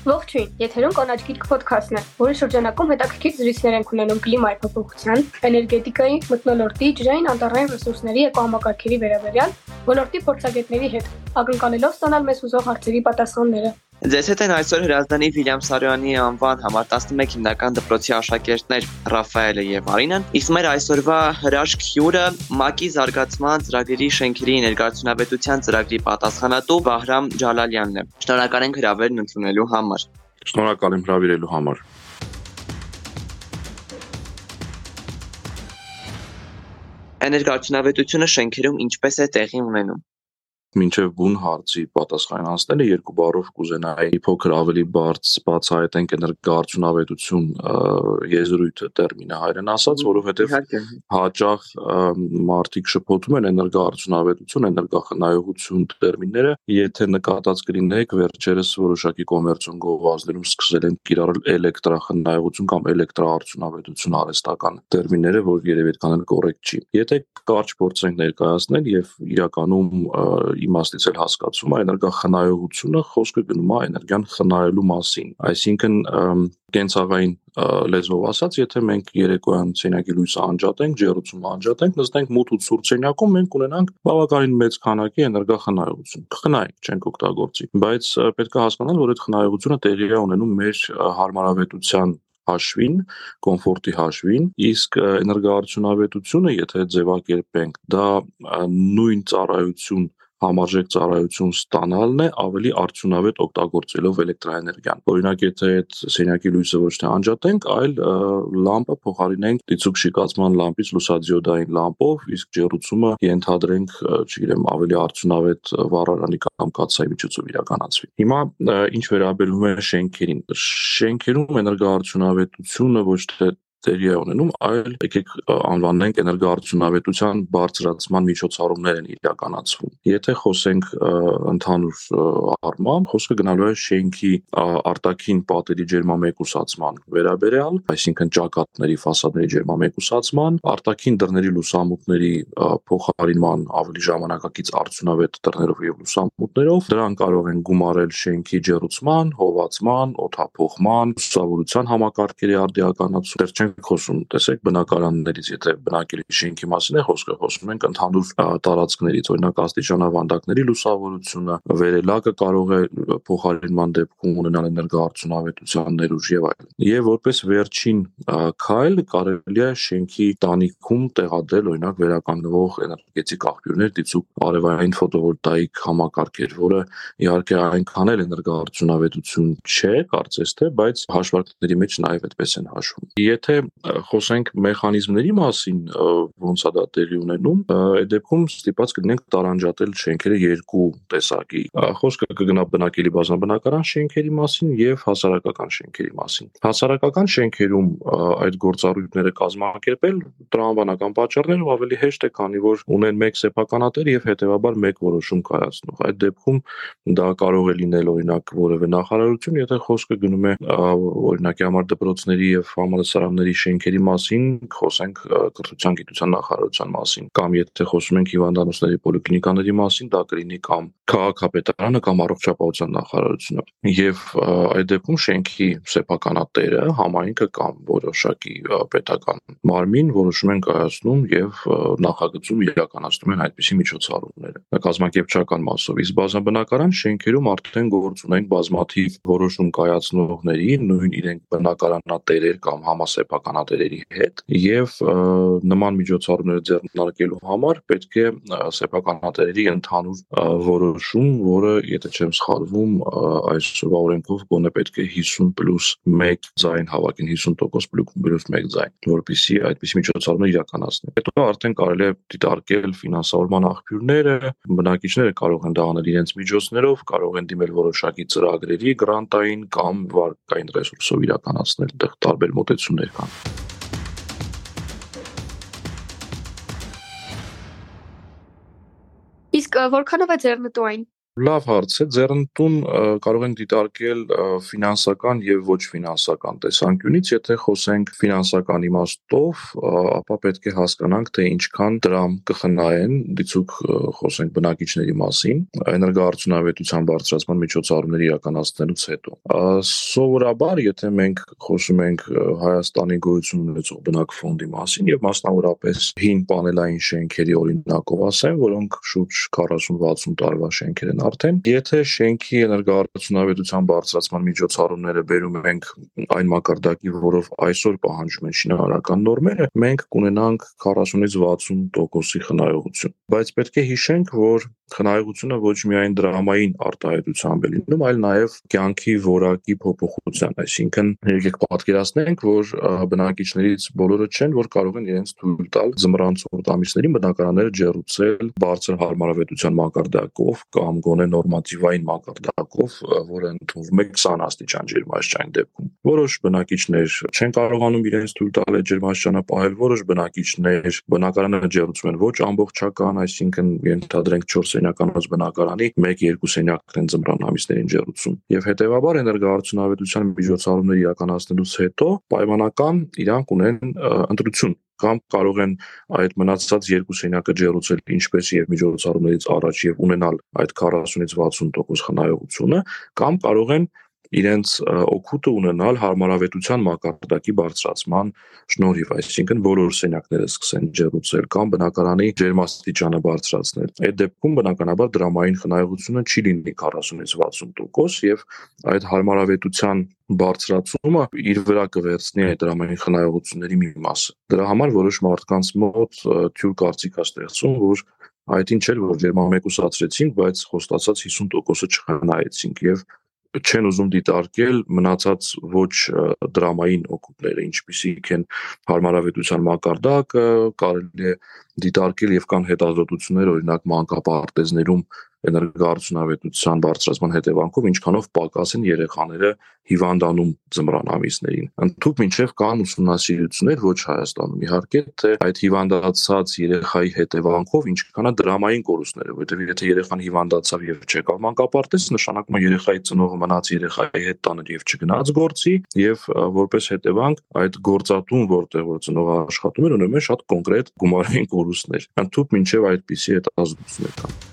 Ողջույն, եթերում կոնաչ գիրք ոդքասթն է, որի շրջանակում հետաքրքիր զրույցներ են ունենում կլիմայի փոփոխության, էներգետիկայի, մթնոլորտի, ջրային անտառային ռեսուրսների էկոհամակարգերի վերաբերյալ ոլորտի փորձագետների հետ, ակնկալելով ստանալ մեզ հուզող հարցերի պատասխանները։ Ձեզ հետ են այսօր հրազդանի Վիլյամ Սարյանի անվան համար 11 հիմնական դպրոցի աշակերտներ Ռաֆայելը եւ Արինան։ Իսկ մեր այսօրվա հրաշք հյուրը ՄԱԿ-ի զարգացման ծրագրերի շենքերի ներկայացնավետության ծրագրի պատասխանատու Վահրամ Ջալալյանն է։ Շնորհակալ ենք հրավերն ընդունելու համար։ Շնորհակալ եմ հրավիրելու համար։ Էներգարչնավետությունը շենքերում ինչպես է տեղի ունենում մինչև բուն հարցի պատասխան անցնելը երկու բառով կուզենայի փոքր ավելի բարձ բացահայտենք էներգարդյունավետություն եզրույթը տերմինը հայերեն ասած, որովհետև հաճախ մարդիկ շփոթում են էներգարդյունավետություն, էներգախնայողություն տերմինները, եթե նկատած կլինեք վերջերս որոշակի կոմերցիոն գովազդներում սկսել են կիրառել էլեկտրախնայողություն կամ էլեկտրաարդյունավետություն արհեստական տերմինները, որ երևի այդքան էլ կոռեկտ չի։ Եթե կարճ փորձենք ներկայացնել եւ իրականում իմաստից էլ հասկացում է էներգախնայողությունը խոսքը գնում է էներգիան խնայելու մասին այսինքն կենցաղային լեզվով ասած, եթե մենք երեկոյան ցենյակի լույսը անջատենք, ջերուցումը անջատենք, նստենք մութ ու ցուրտ ցենյակում, մենք ունենանք բավականին մեծ քանակի էներգախնայողություն։ Խնայենք, չենք օգտագործի, բայց պետք է հասկանալ, որ այդ խնայողությունը տեղի է ունենում մեր հարմարավետության հաշվին, կոմֆորտի հաշվին, իսկ էներգարդյունավետությունը, եթե ձևակերպենք, դա նույն ծառայություն համարժեք ծառայություն ստանալն է ավելի արդյունավետ օգտագործելով էլեկտրաէներգիան։ Օրինակ, եթե այդ սենյակի լույսը ոչ թե անջատենք, այլ լամպը փոխարինենք դիցուկ շիկացման լամպից լուսադիոդային լամպով, իսկ ջերուցումը ենթադրենք, չգիտեմ, ավելի արդյունավետ վառարանի կամ կաթսայի միջոցով իրականացվի։ Հիմա ինչ վերաբերում է շենքերին, շենքերում էներգոարդյունավետությունը ոչ թե տեղի է ունենում, այլ եկեք անվանենք էներգոարդյունավետության բարձրացման միջոցառումներ են իրականացվում։ Եթե խոսենք ընդհանուր առմամբ, խոսքը գնալու է շենքի արտաքին պատերի ջերմամեկուսացման վերաբերյալ, այսինքն ճակատների ֆասադների ջերմամեկուսացման, արտաքին դռների լուսամուտների փոխարինման ավելի ժամանակակից արդյունավետ դռներով եւ լուսամուտներով, դրան կարող են գումարել շենքի ջերուցման, հովացման, օդափոխման, ցուցավորության համակարգերի արդիականացում, դեռ չենք խոսում, տեսեք, բնակարաններից, եթե բնակելի շենքի մասին է խոսքը, խոսում ենք ընդհանուր տարածքներից, օրինակ աստիճանավանդակների լուսավորությունը, վերելակը կարող է փոխարինման դեպքում ունենալ էներգոարդյունավետության ներուժ եւ այլն։ Եվ որպես վերջին քայլ կարելի է շենքի տանիքում տեղադրել օրինակ վերականգնվող էներգետիկ աղբյուրներ դիցուկ արևային ֆոտովոլտաիկ համակարգեր, որը իհարկե այնքան էլ էներգոարդյունավետություն չէ, կարծես թե, բայց հաշվարկների մեջ նաև այդպես են հաշվում։ Եթե խոսենք մեխանիզմների մասին, ոնց է դա տեղի ունենում, այդ դեպքում ստիպած կլինենք տարանջատել շենքերը երկու տեսակի։ Խոսքը կգնա բնակելի բազմաբնակարան շենքերի մասին եւ հասարակական շենքերի մասին։ Հասարակական շենքերում այդ գործառույթները կազմակերպել տրամաբանական պատճառներով ավելի հեշտ է, քանի որ ունեն մեկ սեփականատեր եւ հետեւաբար մեկ որոշում կայացնող։ Այդ դեպքում դա կարող է լինել օրինակ որևէ նախարարություն, եթե խոսքը գնում է օրինակի համար դպրոցների եւ համալսարանների շենքերի մասին, խոսենք կրթության գիտության նախարարության մասին, կամ եթե խոսում ենք հիվանդանոցների պոլիկլինիկաների մասին, դա կլինի կամ քաղաքապետարանը կամ առողջապահության նախարարությունը։ Եվ այդ դեպքում շենքի սեփականատերը համայնքը կամ որոշակի պետական մարմին որոշում են կայացնում եւ նախագծում իրականացնում են այդպիսի միջոցառումները կազմակերպչական մասով իսկ բազմաբնակարան շենքերում արդեն գործ ունեն բազմաթիվ որոշում կայացնողների նույն իրենք բնակարանատերեր կամ համասեփականատերերի հետ եւ նման միջոցառումները ձեռնարկելու համար պետք է սեփականատերերի ընդհանուր որոշում, որը եթե չեմ սխալվում, այսօրվա օրենքով գոնե պետք է 50+1 ձայն հավաքին 50% պլյուս 1 ձայն, որպեսզի այդպիսի միջոցառումներ իրականացնեն։ Հետո արդեն կարելի է դիտարկել ֆինանսավորման աղբյուրները, բնակիչները կարող են դա անել իրենց միջոցներով, կարող են դիմել որոշակի ծրագրերի, գրանտային կամ վարկային ռեսուրսով իրականացնել, այդտեղ տարբեր մոտեցումներ կան։ Իսկ որքանով է ձեռնտու այն Լավ հարց է։ Ձեռնտուն կարող են դիտարկել ֆինանսական եւ ոչ ֆինանսական տեսանկյունից, եթե խոսենք ֆինանսական իմաստով, ապա պետք է հասկանանք, թե ինչքան դրամ կխնայեն, դիցուկ խոսենք բնակիչների մասին, էներգոարդյունավետության բարձրացման միջոցառումների իրականացնելուց հետո։ Սովորաբար, եթե մենք խոսում ենք Հայաստանի գոյություն ունեցող բնակֆոնդի մասին եւ մասնավորապես հին պանելային շենքերի օրինակով ասեմ, որոնք շուրջ 40-60 տարվա շենքեր են արդեն, եթե շենքի էներգոարդյունավետության բարձրացման միջոցառումները բերում ենք այն մակարդակի, որով այսօր պահանջում են շինարարական նորմերը, մենք կունենանք 40-ից 60%-ի խնայողություն։ Բայց պետք է հիշենք, որ խնայողությունը ոչ միայն դրամային արտահայտությամբ է լինում, այլ նաև կյանքի որակի փոփոխության, այսինքն եկեք պատկերացնենք, որ բնակիչներից բոլորը չեն, որ կարող են իրենց թույլ տալ զմռան ցուրտ ամիսներին բնակարանները ջերուցել բարձր հարմարավետության մակարդակով կամ գոնե նորմատիվային մակարդակով, որը ընդունվում է 20 աստիճան ջերմաստիճանի դեպքում։ Որոշ բնակիչներ չեն կարողանում իրենց թույլ տալ այդ ջերմաստիճանը պահել, որոշ բնակիչներ բնակարանները ջերուցում են ոչ ամբողջական, այսինքն ենթադրենք 4 սենյականոց բնակարանի 1-2 սենյակներ են ձմռան ամիսներին ջերուցում։ Եվ հետեւաբար էներգոարդյունավետության միջոցառումների իրականացնելուց հետո պայմանական իրանք ունեն ընտրություն կամ կարող են այդ մնացած երկու սենյակը ջերուցել ինչպես եւ միջոցառումներից առաջ եւ ունենալ այդ 40-ից 60% խնայողությունը կամ կարող են իրենց օգուտը ունենալ հարմարավետության մակարդակի բարձրացման շնորհիվ, այսինքն բոլոր սենյակները սկսեն ջերուցել կամ բնակարանի ջերմաստիճանը բարձրացնել։ Այդ դեպքում բնականաբար դրամային խնայողությունը չի լինի 40-ից 60% եւ այդ հարմարավետության բարձրացումը իր վրա կվերցնի այդ դրամային խնայողությունների մի մասը։ Դրա համար որոշ մարդկանց մոտ թյուր կարծիք է ստեղծում, որ այդ ինչ էր որ ջերմամեկուսացրեցինք, բայց խոստացած 50%-ը չխնայեցինք եւ չեն ուզում դիտարկել մնացած ոչ դրամային օգուտները, ինչպիսիք են հարմարավետության մակարդակը, կարելի է դիտարկել եւ կան հետազոտություններ օրինակ մանկապարտեզներում էներգոարդյունավետության բարձրացման հետևանքով ինչքանով պակաս են երեխաները հիվանդանում ձմռան ամիսներին։ Ընդཐུպ մինչև կան ուսումնասիրություններ ոչ Հայաստանում իհարկե, թե այդ հիվանդացած երեխայի հետևանքով ինչքան է դրամային կորուստները, որովհետև եթե երեխան հիվանդացավ եւ չեկավ մանկապարտեզ, նշանակում է երեխայի ծնողը մնաց երեխայի հետ տաներ եւ չգնաց գործի եւ որպես հետևանք այդ գործատուն, որտեղ որ ծնողը աշխատում էր, ունենում է շատ կոնկրետ գումարային կորուստներ։ Ընդཐུպ մինչև այդպիսի հետազոտություններ կան։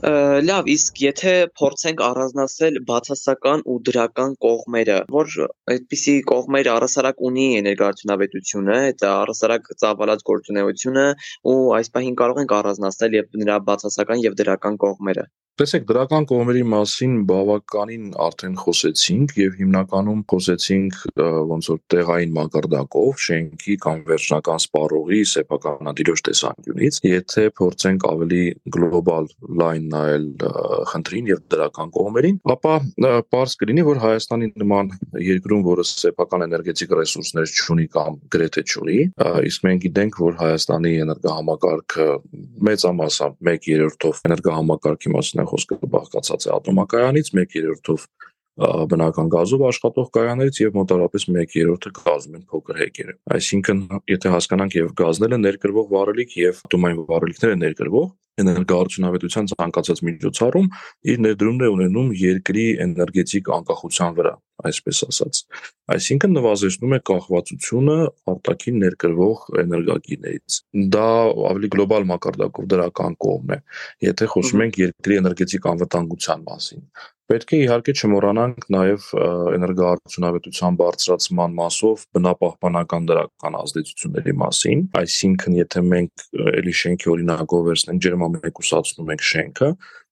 Լավ, իսկ եթե փորձենք առանձնացնել բացասական ու դրական կողմերը, որ այդպիսի կողմեր առասարակ ունի էներգոարդյունավետությունը, այդ առասարակ ծավալած գործունեությունը ու այս պահին կարող ենք առանձնացնել եւ նրա բացասական եւ դրական կողմերը։ Տեսեք, դրական կողմերի մասին բավականին արդեն խոսեցինք եւ հիմնականում խոսեցինք ոնց որ տեղային մակարդակով, շենքի կամ վերջնական սպառողի սեփականադիրոջ տեսանկյունից, եթե փորձենք ավելի գլոբալ լայն նայել խնդրին եւ դրական կողմերին, ապա པարզ կլինի, որ Հայաստանի նման երկրում, որը սեփական էներգետիկ ռեսուրսներ չունի կամ գրեթե չունի, իսկ մենք գիտենք, որ Հայաստանի էներգոհամակարգը մեծամասամբ 1/3-ով էներգոհամակարգի մասին խոսքը բաղկացած է ատոմակայանից 1/3-ով բնական գազով աշխատող կայաններից եւ մոտարապես 1/3-ը կազմում են փոքր հեկերը։ Այսինքն, եթե հասկանանք եւ գազները ներկրվող վառելիք եւ ատոմային վառելիքները ներկրվող էներգոարդյունավետության ցանկացած միջոցառում իր ներդրումն է ունենում երկրի էներգետիկ անկախության վրա, այսպես ասած։ Այսինքն նվազեցնում է կախվածությունը արտաքին ներկրվող էներգակիրներից։ Դա ավելի գլոբալ մակարդակով դրական կողմ է։ Եթե խոսում ենք երկրի էներգետիկ անվտանգության մասին, Պետք է իհարկե չմոռանանք նաև էներգոարդյունավետության բարձրացման մասով բնապահպանական դրական ազդեցությունների մասին, այսինքն եթե մենք ելի շենքի օրինակով վերցնենք ջերմամեկուսացնում ենք շենքը,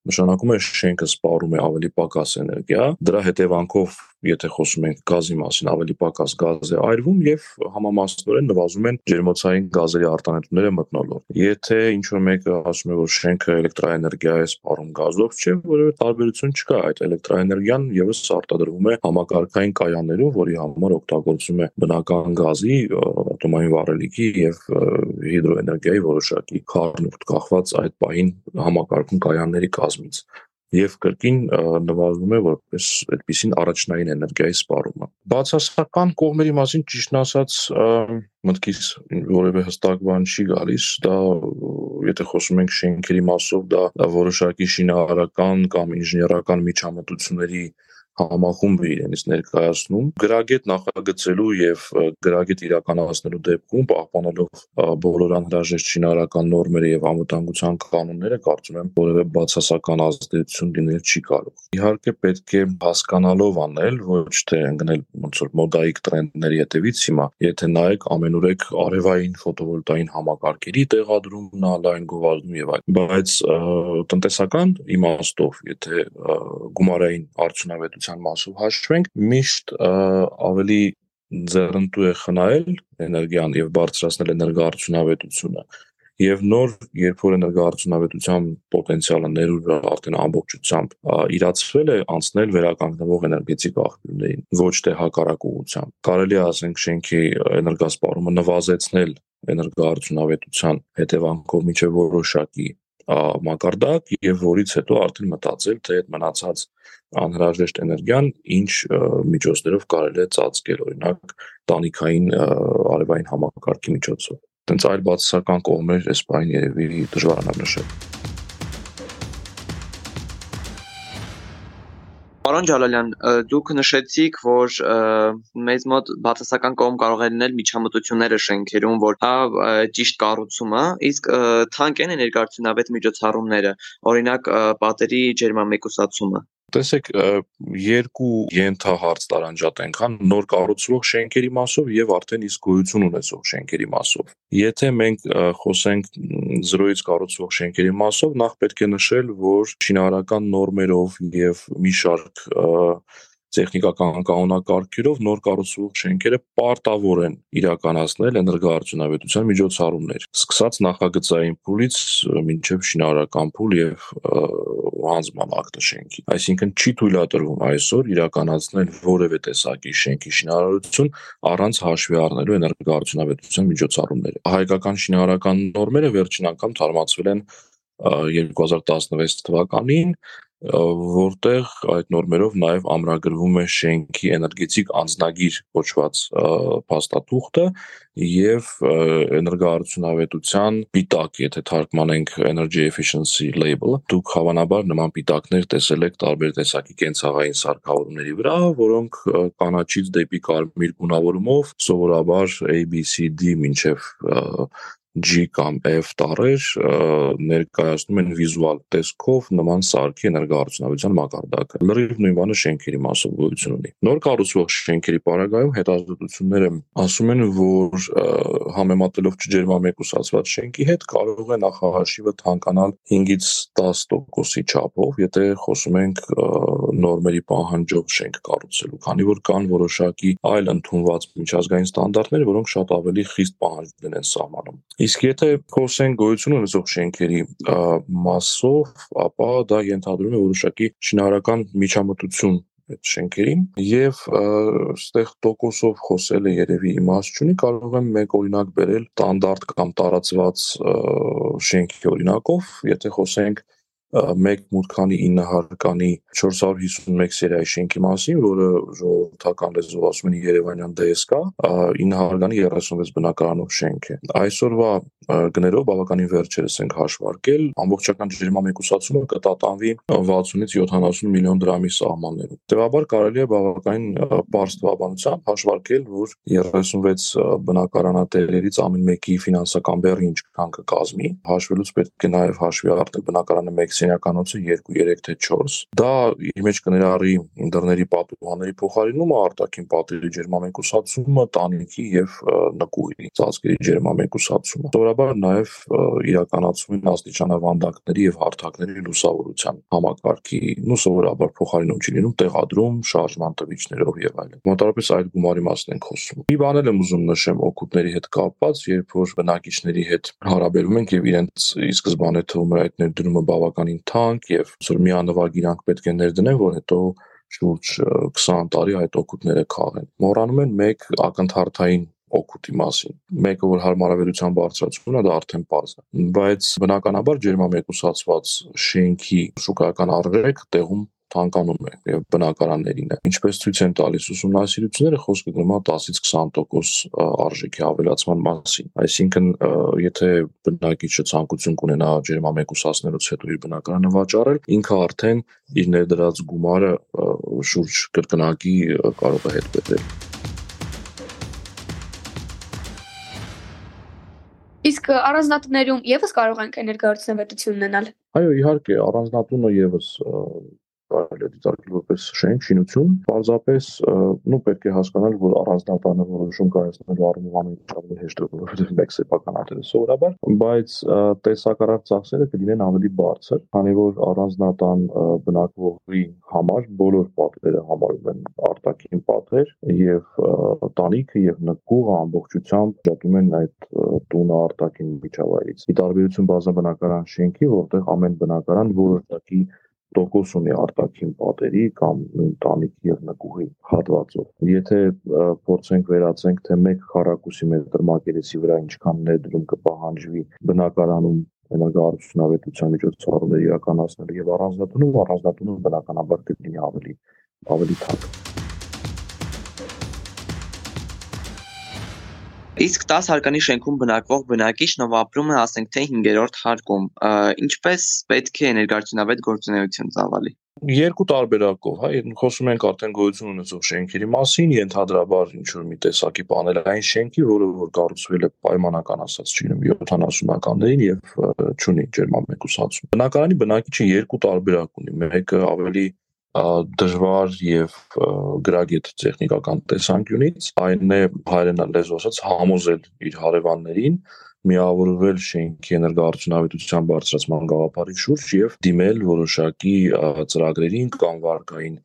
նշանակում է շենքը սպառում է ավելի պակաս էներգիա, դրա հետևանքով եթե խոսում ենք գազի մասին, ավելի պակաս գազ է այրվում եւ համամասնորեն նվազում են ջերմոցային գազերի արտանետումները մթնոլորտ։ Եթե ինչ որ մեկը ասում է, որ շենքը էլեկտրաէներգիա է սպառում գազով, չէ, որովհետեւ տարբերություն չկա, այդ էլեկտրաէներգիան եւս արտադրվում է համակարգային կայաններում, որի համար օգտագործում է բնական գազի, ատոմային վառելիքի եւ հիդրոէներգիայի որոշակի խառնուրդ կախված այդ պահին համակարգում կայանների կազմից եւ կրկին նվազում է որպես այդպեսին առաջնային էներգիայի սպառումը։ Բացասական կողմերի մասին ճիշտն ասած մտքից որևէ հստակ բան չի գալիս, դա եթե խոսում ենք շենքերի մասով, դա որոշակի շինարարական կամ ինժեներական միջամտությունների համախումբ է իրենից ներկայացնում գրագետ նախագծելու եւ գրագետ իրականացնելու դեպքում պահպանելով բոլոր անհրաժեշտ շինարարական նորմերը եւ անվտանգության կանոնները կարծում եմ որևէ բացասական ազդեցություն լինել չի կարող իհարկե պետք է հասկանալով անել ոչ թե ընկնել ոնց որ մոդայիկ տրենդների հետևից հիմա եթե նայեք ամենուրեք արևային ֆոտովոլտային համակարգերի տեղադրումն ալայն գովազդում եւ այլ բայց տնտեսական իմաստով եթե գումարային արդյունավետություն տնտեսության մասով հաշվենք, միշտ ավելի ձեռնտու է խնայել էներգիան եւ բարձրացնել էներգոարդյունավետությունը եւ նոր երբ որ էներգոարդյունավետության պոտենցիալը ներուժը արդեն ամբողջությամբ իրացվել է անցնել վերականգնվող էներգետիկ աղբյուրներին ոչ թե հակառակ ուղղությամբ կարելի է ասենք շենքի էներգասպառումը նվազեցնել էներգոարդյունավետության հետևանքով միջև որոշակի մակարդակ եւ որից հետո արդեն մտածել թե այդ մնացած անհրաժեշտ էներգիան ինչ միջոցներով կարելի է ծածկել օրինակ տանիքային արևային համակարգի միջոցով տենց այլ բացասական կողմեր այս բան երևի դժվարանա նշել Պարոն Ջալալյան, դուք նշեցիք, որ մեզ մոտ բացասական կողմ կարող է լինել միջամտությունները շենքերում, որ հա ճիշտ կառուցումը, իսկ թանկ են էներգարդյունավետ միջոցառումները, օրինակ պատերի ջերմամեկուսացումը։ Տեսեք, երկու ենթահարց տարանջատենք, հա, նոր կառուցվող շենքերի մասով եւ արդեն իսկ գոյություն ունեցող շենքերի մասով։ Եթե մենք խոսենք 0-ից կառուցվող շենքերի մասով, նախ պետք է նշել, որ շինարարական նորմերով եւ մի շարք տեխնիկական կանոնակարգերով նոր կառուցվող շենքերը պարտավոր են իրականացնել էներգոարդյունավետության միջոցառումներ, սկսած նախագծային փուլից մինչև շինարարական փուլ եւ հանձնման ակտը շենքի։ Այսինքն չի թույլատրվում այսօր իրականացնել որևէ տեսակի շենքի շինարարություն առանց հաշվի առնելու էներգոարդյունավետության միջոցառումները։ Հայկական շինարարական նորմերը վերջին անգամ թարմացվել են 2016 թվականին որտեղ այդ նորմերով նաև ամրագրվում է շենքի էներգետիկ անձնագիր կոչված փաստաթուղթը եւ էներգոարդյունավետության պիտակ, եթե թարգմանենք energy efficiency label, դուք հավանաբար նման պիտակներ տեսել եք տարբեր տեսակի կենցաղային սարքավորումների վրա, որոնք կանաչից դեպի կարմիր գունավորումով սովորաբար ABCD մինչև G կամ F տառեր ներկայացնում են վիզուալ տեսքով նման սարքի էներգոարդյունավետության մակարդակը։ Լրիվ նույն բանը շենքերի մասով գոյություն ունի։ Նոր կառուցվող շենքերի պարագայում հետազոտությունները ասում են, որ համեմատելով ջերմամեկուսացված շենքի հետ կարող է նախահաշիվը թանկանալ 5-ից 10%-ի չափով, եթե խոսում ենք նորմերի պահանջով շենք կառուցելու, քանի որ կան որոշակի այլ ընդունված միջազգային ստանդարտներ, որոնք շատ ավելի խիստ պահանջներ են սահմանում։ Իսկ եթե խոսենք գոյություն ունեցող շենքերի մասով, ապա դա ենթադրում է որոշակի շինարարական միջամտություն այդ շենքերին եւ այստեղ տոկոսով խոսելը երևի իմաստ չունի կարող եմ մեկ օրինակ բերել ստանդարտ կամ տարածված շենքի օրինակով եթե խոսենք մեկ մուտքանի 9 հարկանի 451 սերիայի շենքի մասին, որը ժողովրդական լեզվով ասում են Երևանյան ԴՍԿ, 9 հարկանի 36 բնակարանով շենք է։ Այսօրվա գներով բավականին վերջերս ենք հաշվարկել, ամբողջական ջերմամեկուսացումը կտատանվի 60-ից 70 միլիոն դրամի սահմաններում։ Տեւաբար կարելի է բավականին բարձ թվաբանությամբ հաշվարկել, որ 36 բնակարանատերերից ամեն մեկի ֆինանսական բեռը ինչքան կկազմի։ Հաշվելուց պետք է նաև հաշվի առնել բնակարանը 1 սենյականոցը 2, 3 թե 4։ Դա իր մեջ կներառի դռների պատուհանների փոխարինումը, արտաքին պատերի ջերմամեկուսացումը, տանիքի եւ նկուղի ծածկերի ջերմամեկուսացումը։ Սովորաբար նաև իրականացվում են աստիճանավանդակների եւ հարթակների լուսավորության համակարգի, նու սովորաբար փոխարինում չի լինում տեղադրում, շարժման տվիչներով եւ այլն։ Մոտավորապես այդ գումարի մասն ենք խոսում։ Մի բան եմ ուզում նշեմ օգուտների հետ կապված, երբ որ բնակիչների հետ հարաբերում ենք եւ իրենց ի սկզբանե թվում է այդ ներդրումը բավական բավականին թանկ եւ որ միանվագ իրանք պետք է ներդնեն, որ հետո շուրջ 20 տարի այդ օգուտները քաղեն։ Մոռանում են մեկ ակնթարթային օգուտի մասին։ Մեկը որ հարմարավետության բարձրացումն է, դա արդեն པարզ է։ Բայց բնականաբար ջերմամեկուսացված շենքի շուկայական արժեք տեղում թանկանում է եւ բնակարաններին է։ Ինչպես ցույց են տալիս ուսումնասիրությունները, խոսքը գնում է 10-ից 20% արժեքի ավելացման մասին։ Այսինքն, եթե բնակիչը ցանկություն կունենա ջերմամեկուսացնելուց հետո իր բնակարանը վաճառել, ինքը արդեն իր ներդրած գումարը շուրջ կրկնակի կարող է հետ բերել։ Իսկ առանձնատներում եւս կարող ենք էներգարությունավետություն ունենալ։ Այո, իհարկե, առանձնատունը եւս կարելի է դիտարկել որպես շենք, շինություն, պարզապես նու պետք է հասկանալ, որ առանձնատանը որոշում կայացնելու առումով ամենից ավելի հեշտ է, որովհետև մեկ սեփական արտերը սովորաբար, բայց տեսակարար ծախսերը կլինեն ավելի բարձր, քանի որ առանձնատան բնակվողի համար բոլոր պատերը համարում են արտաքին պատեր եւ տանիքը եւ նկուղը ամբողջությամբ ջատում են այդ տունը արտաքին միջավայրից։ Ի տարբերություն բազմաբնակարան շենքի, որտեղ ամեն բնակարան որոշակի տոկոս ունի արտաքին պատերի կամ նույն տանիքի եւ նկուղի հատվածով։ Եթե փորձենք վերացենք, թե 1 քառակուսի մետր մակերեսի վրա ինչքան ներդրում կպահանջվի բնակարանում էներգոարդյունավետության միջոցառումներ իրականացնելու եւ առանձնատունում, առանձնատունում բնականաբար կլինի ավելի ավելի թանկ։ Իսկ 10 հարկանի շենքում բնակվող բնակիչն ով ապրում է, ասենք թե 5-րդ հարկում, ինչպես պետք է էներգարդյունավետ գործունեություն ծավալի։ Երկու տարբերակով, հա, խոսում ենք արդեն գոյություն ունեցող շենքերի մասին, ենթադրաբար ինչ որ մի տեսակի պանելային շենքի, որը որ կառուցվել է պայմանական ասած, չգիտեմ, 70-ականներին եւ ճունի ջերմամեկուսացում։ Բնակարանի բնակիչը երկու տարբերակ ունի։ Մեկը ավելի դժվար եւ գրագետ տեխնիկական տեսանկյունից այն է հայերեն ասած համոզել իր հարևաններին միավորվել շենքի էներգոարդյունավետության բարձրացման գաղափարի շուրջ եւ դիմել որոշակի ծրագրերին կամ վարկային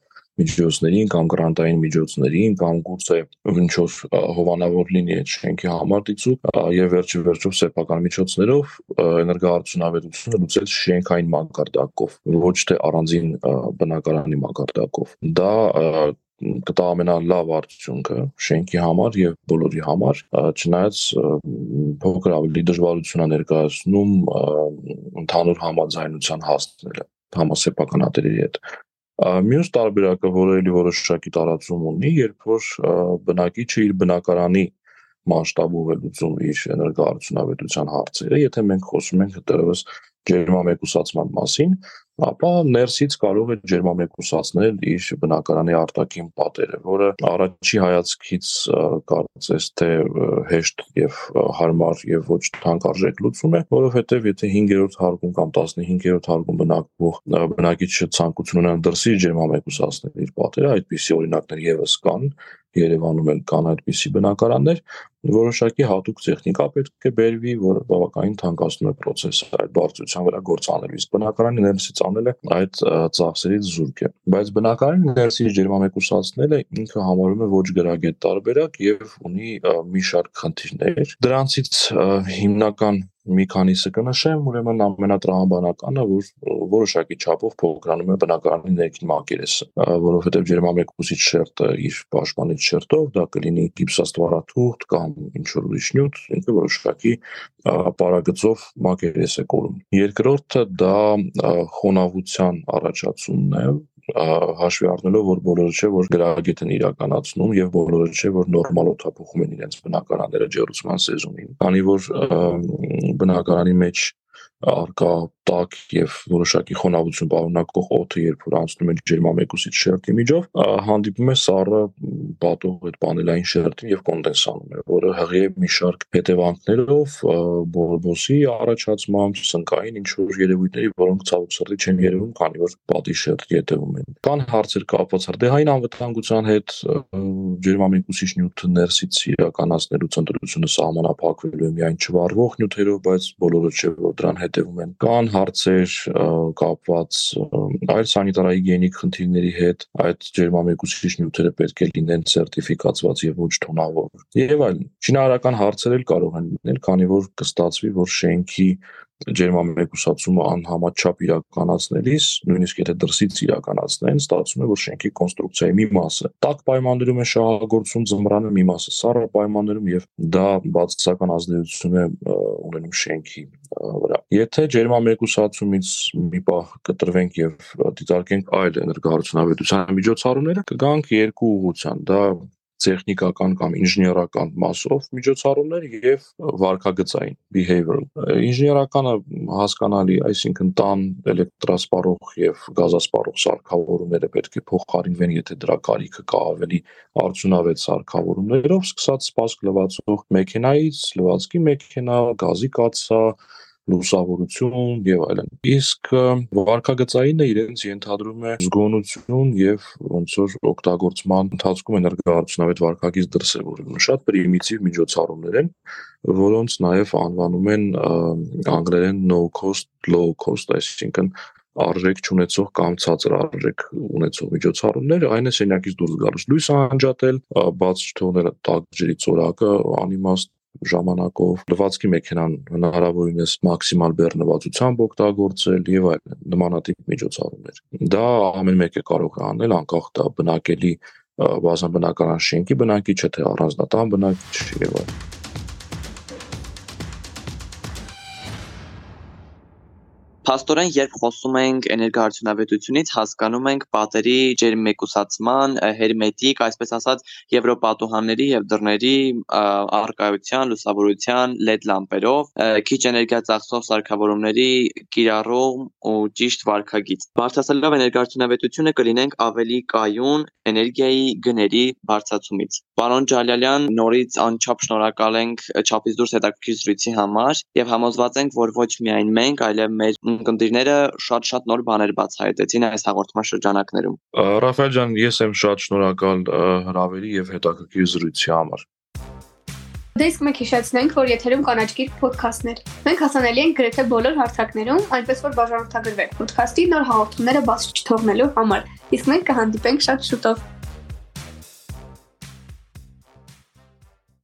միջոցներին կամ գրանտային միջոցներին կամ գուցե ինչ որ հովանավոր լինի այդ շենքի համար դիցուկ եւ վերջի վերջով սեփական միջոցներով էներգոարդյունավետությունը լուծել շենքային մակարդակով ոչ թե առանձին բնակարանի մակարդակով դա կտա ամենալավ արդյունքը շենքի համար եւ բոլորի համար չնայած փոքր ավելի դժվարություն է ներկայացնում ընդհանուր համաձայնության հասնելը համասեփականատերերի հետ Մյուս տարբերակը, որը էլի որոշակի տարածում ունի, երբ որ բնակիչը իր բնակարանի մասշտաբով է լուծում իր էներգոարդյունավետության հարցերը, եթե մենք խոսում ենք դեռևս ջերմամեկուսացման մասին, ապա ներսից կարող է ջերմամեկուսացնել իր բնակարանի արտաքին պատերը, որը առաջի հայացքից կարծես թե հեշտ եւ հարմար եւ ոչ թանկարժեք լուծում է, որովհետեւ եթե 5-րդ հարկում կամ 15-րդ հարկում բնակվող բնակիչը ցանկություն ունենա դրսի ջերմամեկուսացնել իր պատերը, այդպիսի օրինակներ եւս կան, Երևանում էլ կան այդպիսի բնակարաններ, որոշակի հատուկ տեխնիկա պետք է բերվի, որը բավականին թանկացնում է process-ը այդ բարձրության վրա գործանելու։ Իսկ բնակարանի ներսից անելը այդ ծախսերից զուրկ է։ Բայց բնակարանի ներսից ջերմամեկուսացնելը ինքը համարվում է ոչ գրագետ տարբերակ եւ ունի մի շարք խնդիրներ։ Դրանցից հիմնական մի քանիսը կնշեմ, ուրեմն ամենատրամաբանականը, որ որոշակի չափով փոքրանում է բնակարանի ներքին մակերեսը, որովհետև ջերմամեկուսիչ շերտը իր պաշտպանիչ շերտով դա կլինի գիպսաստվարաթուղթ կամ ինչ որ ուրիշ նյութ, ինքը որոշակի ապարագծով մակերես է կորում։ Երկրորդը դա խոնավության առաջացումն է, հաշվի առնելով որ բոլորը չէ որ գրագետ են իրականացնում եւ բոլորը չէ որ նորմալ օթափողում են իրենց բնակարանները ջերուցման սեզոնին քանի որ բնակարանի մեջ արկա տաք եւ որոշակի խոնավություն պարունակող օդը երբ որ անցնում է ջերմամեկուսիչ շերտի միջով հանդիպում է սառը պատող այդ պանելային շերտին եւ կոնդենսանում է որը հղի է մի շարք հետևանքներով բորբոսի առաջացմամբ սնկային ինչ որ երևույթների որոնք ցավոք սրտի չեն երևում քանի որ պատի շերտի հետևում են կան հարցեր կապված հրդեհային անվտանգության հետ ջերմամեկուսիչ նյութը ներսից իրականացնելու ցնտրությունը սահմանափակվելու է միայն չվարվող նյութերով բայց բոլորը չէ որ դրան հետևում են կան հարցեր կապված այլ սանիտարահիգիենիկ խնդիրների հետ, այդ ջերմամեկուսիչ նյութերը պետք է լինեն սերտիֆիկացված եւ ոչ թունավոր։ Եվ այլն։ Շինարարական հարցեր էլ կարող են լինել, քանի որ կստացվի, որ շենքի ջերմամեկուսացումը անհամաչափ իրականացնելիս, նույնիսկ եթե դրսից իրականացնեն, ստացվում է, որ շենքի կոնստրուկցիայի մի մասը տաք պայմաններում է շահագործում ձմռանը, մի մասը սառը պայմաններում եւ դա բացասական ազդեցություն է ունենում շենքի վրա։ Եթե ջերմամեկուսացումից մի պահ կտրվենք եւ դիտարկենք այլ էներգոհարությունավետության միջոցառումները, կգանք երկու ուղղության։ Դա տեխնիկական կամ ինժեներական մասով միջոցառումներ եւ վարկագծային behavioral ինժեներականը հասկանալի այսինքն տան էլեկտրասպառող եւ գազասպառող սարքավորումները պետք է փոխարինվեն եթե դրա կարիքը կա ավելի արդյունավետ սարքավորումներով սկսած սպասք լվացող մեքենայից լվացքի մեքենա գազի կաթսա լուսավորություն եւ այլն։ Իսկ վարկագծայինը իրենց ենթադրում է զգոնություն եւ ոնց որ օգտագործման ընթացքում էներգոարդյունավետ վարկագիծ դրսևորելուն։ Շատ պրիմիտիվ միջոցառումներ են, որոնց նաեւ անվանում են անգլերեն no cost low cost, այսինքն արժեք չունեցող կամ ցածր արժեք ունեցող միջոցառումները այն է սենյակից դուրս գալուց լույս անջատել, բաց չթողնել տաք ջրի ծորակը անիմաստ ժամանակով լվացքի մեքենան հնարավորինս մաքսիմալ բեռնվածությամբ օգտագործել եւ այլն նմանատիպ միջոցառումներ։ Դա ամեն մեկը կարող է անել անկախ դա բնակելի բազմաբնակարան շենքի բնակիչ է թե առանձնատան բնակիչ եւ այլն։ Փաստորեն, երբ խոսում ենք էներգոարդյունավետությունից, հասկանում ենք պատերի ջերմեկուսացման, հերմետիկ, այսպես ասած, եվրոպատուհանների եւ դռների արկայության, լուսավորության LED լամպերով, քիչ էներգիա ծախսող սարքավորումների կիրառում ու ճիշտ վարքագիծ։ Բարձրացնելով էներգոարդյունավետությունը կլինենք ավելի կայուն էներգիայի գների բարձրացումից։ Պարոն Ջալալյան, նորից անչափ շնորհակալ ենք չափից դուրս հետաքրքիր զրույցի համար եւ համոզված ենք, որ ոչ միայն մենք, այլև մեր ունկնդիրները շատ-շատ նոր բաներ բացահայտեցին այս հաղորդման շրջանակներում։ Ռաֆայել ջան, ես եմ շատ շնորհակալ հրավերի եւ հետաքրքիր զրույցի համար։ Դե իսկ մենք հիշեցնենք, որ եթերում կանաչկիր ոդքասթներ։ Մենք հասանելի ենք գրեթե բոլոր հարթակներում, այնպես որ բաժանորդագրվեք ոդքասթի նոր հաղորդումները բաց չթողնելու համար։ Իսկ մենք կհանդիպենք շատ շուտով։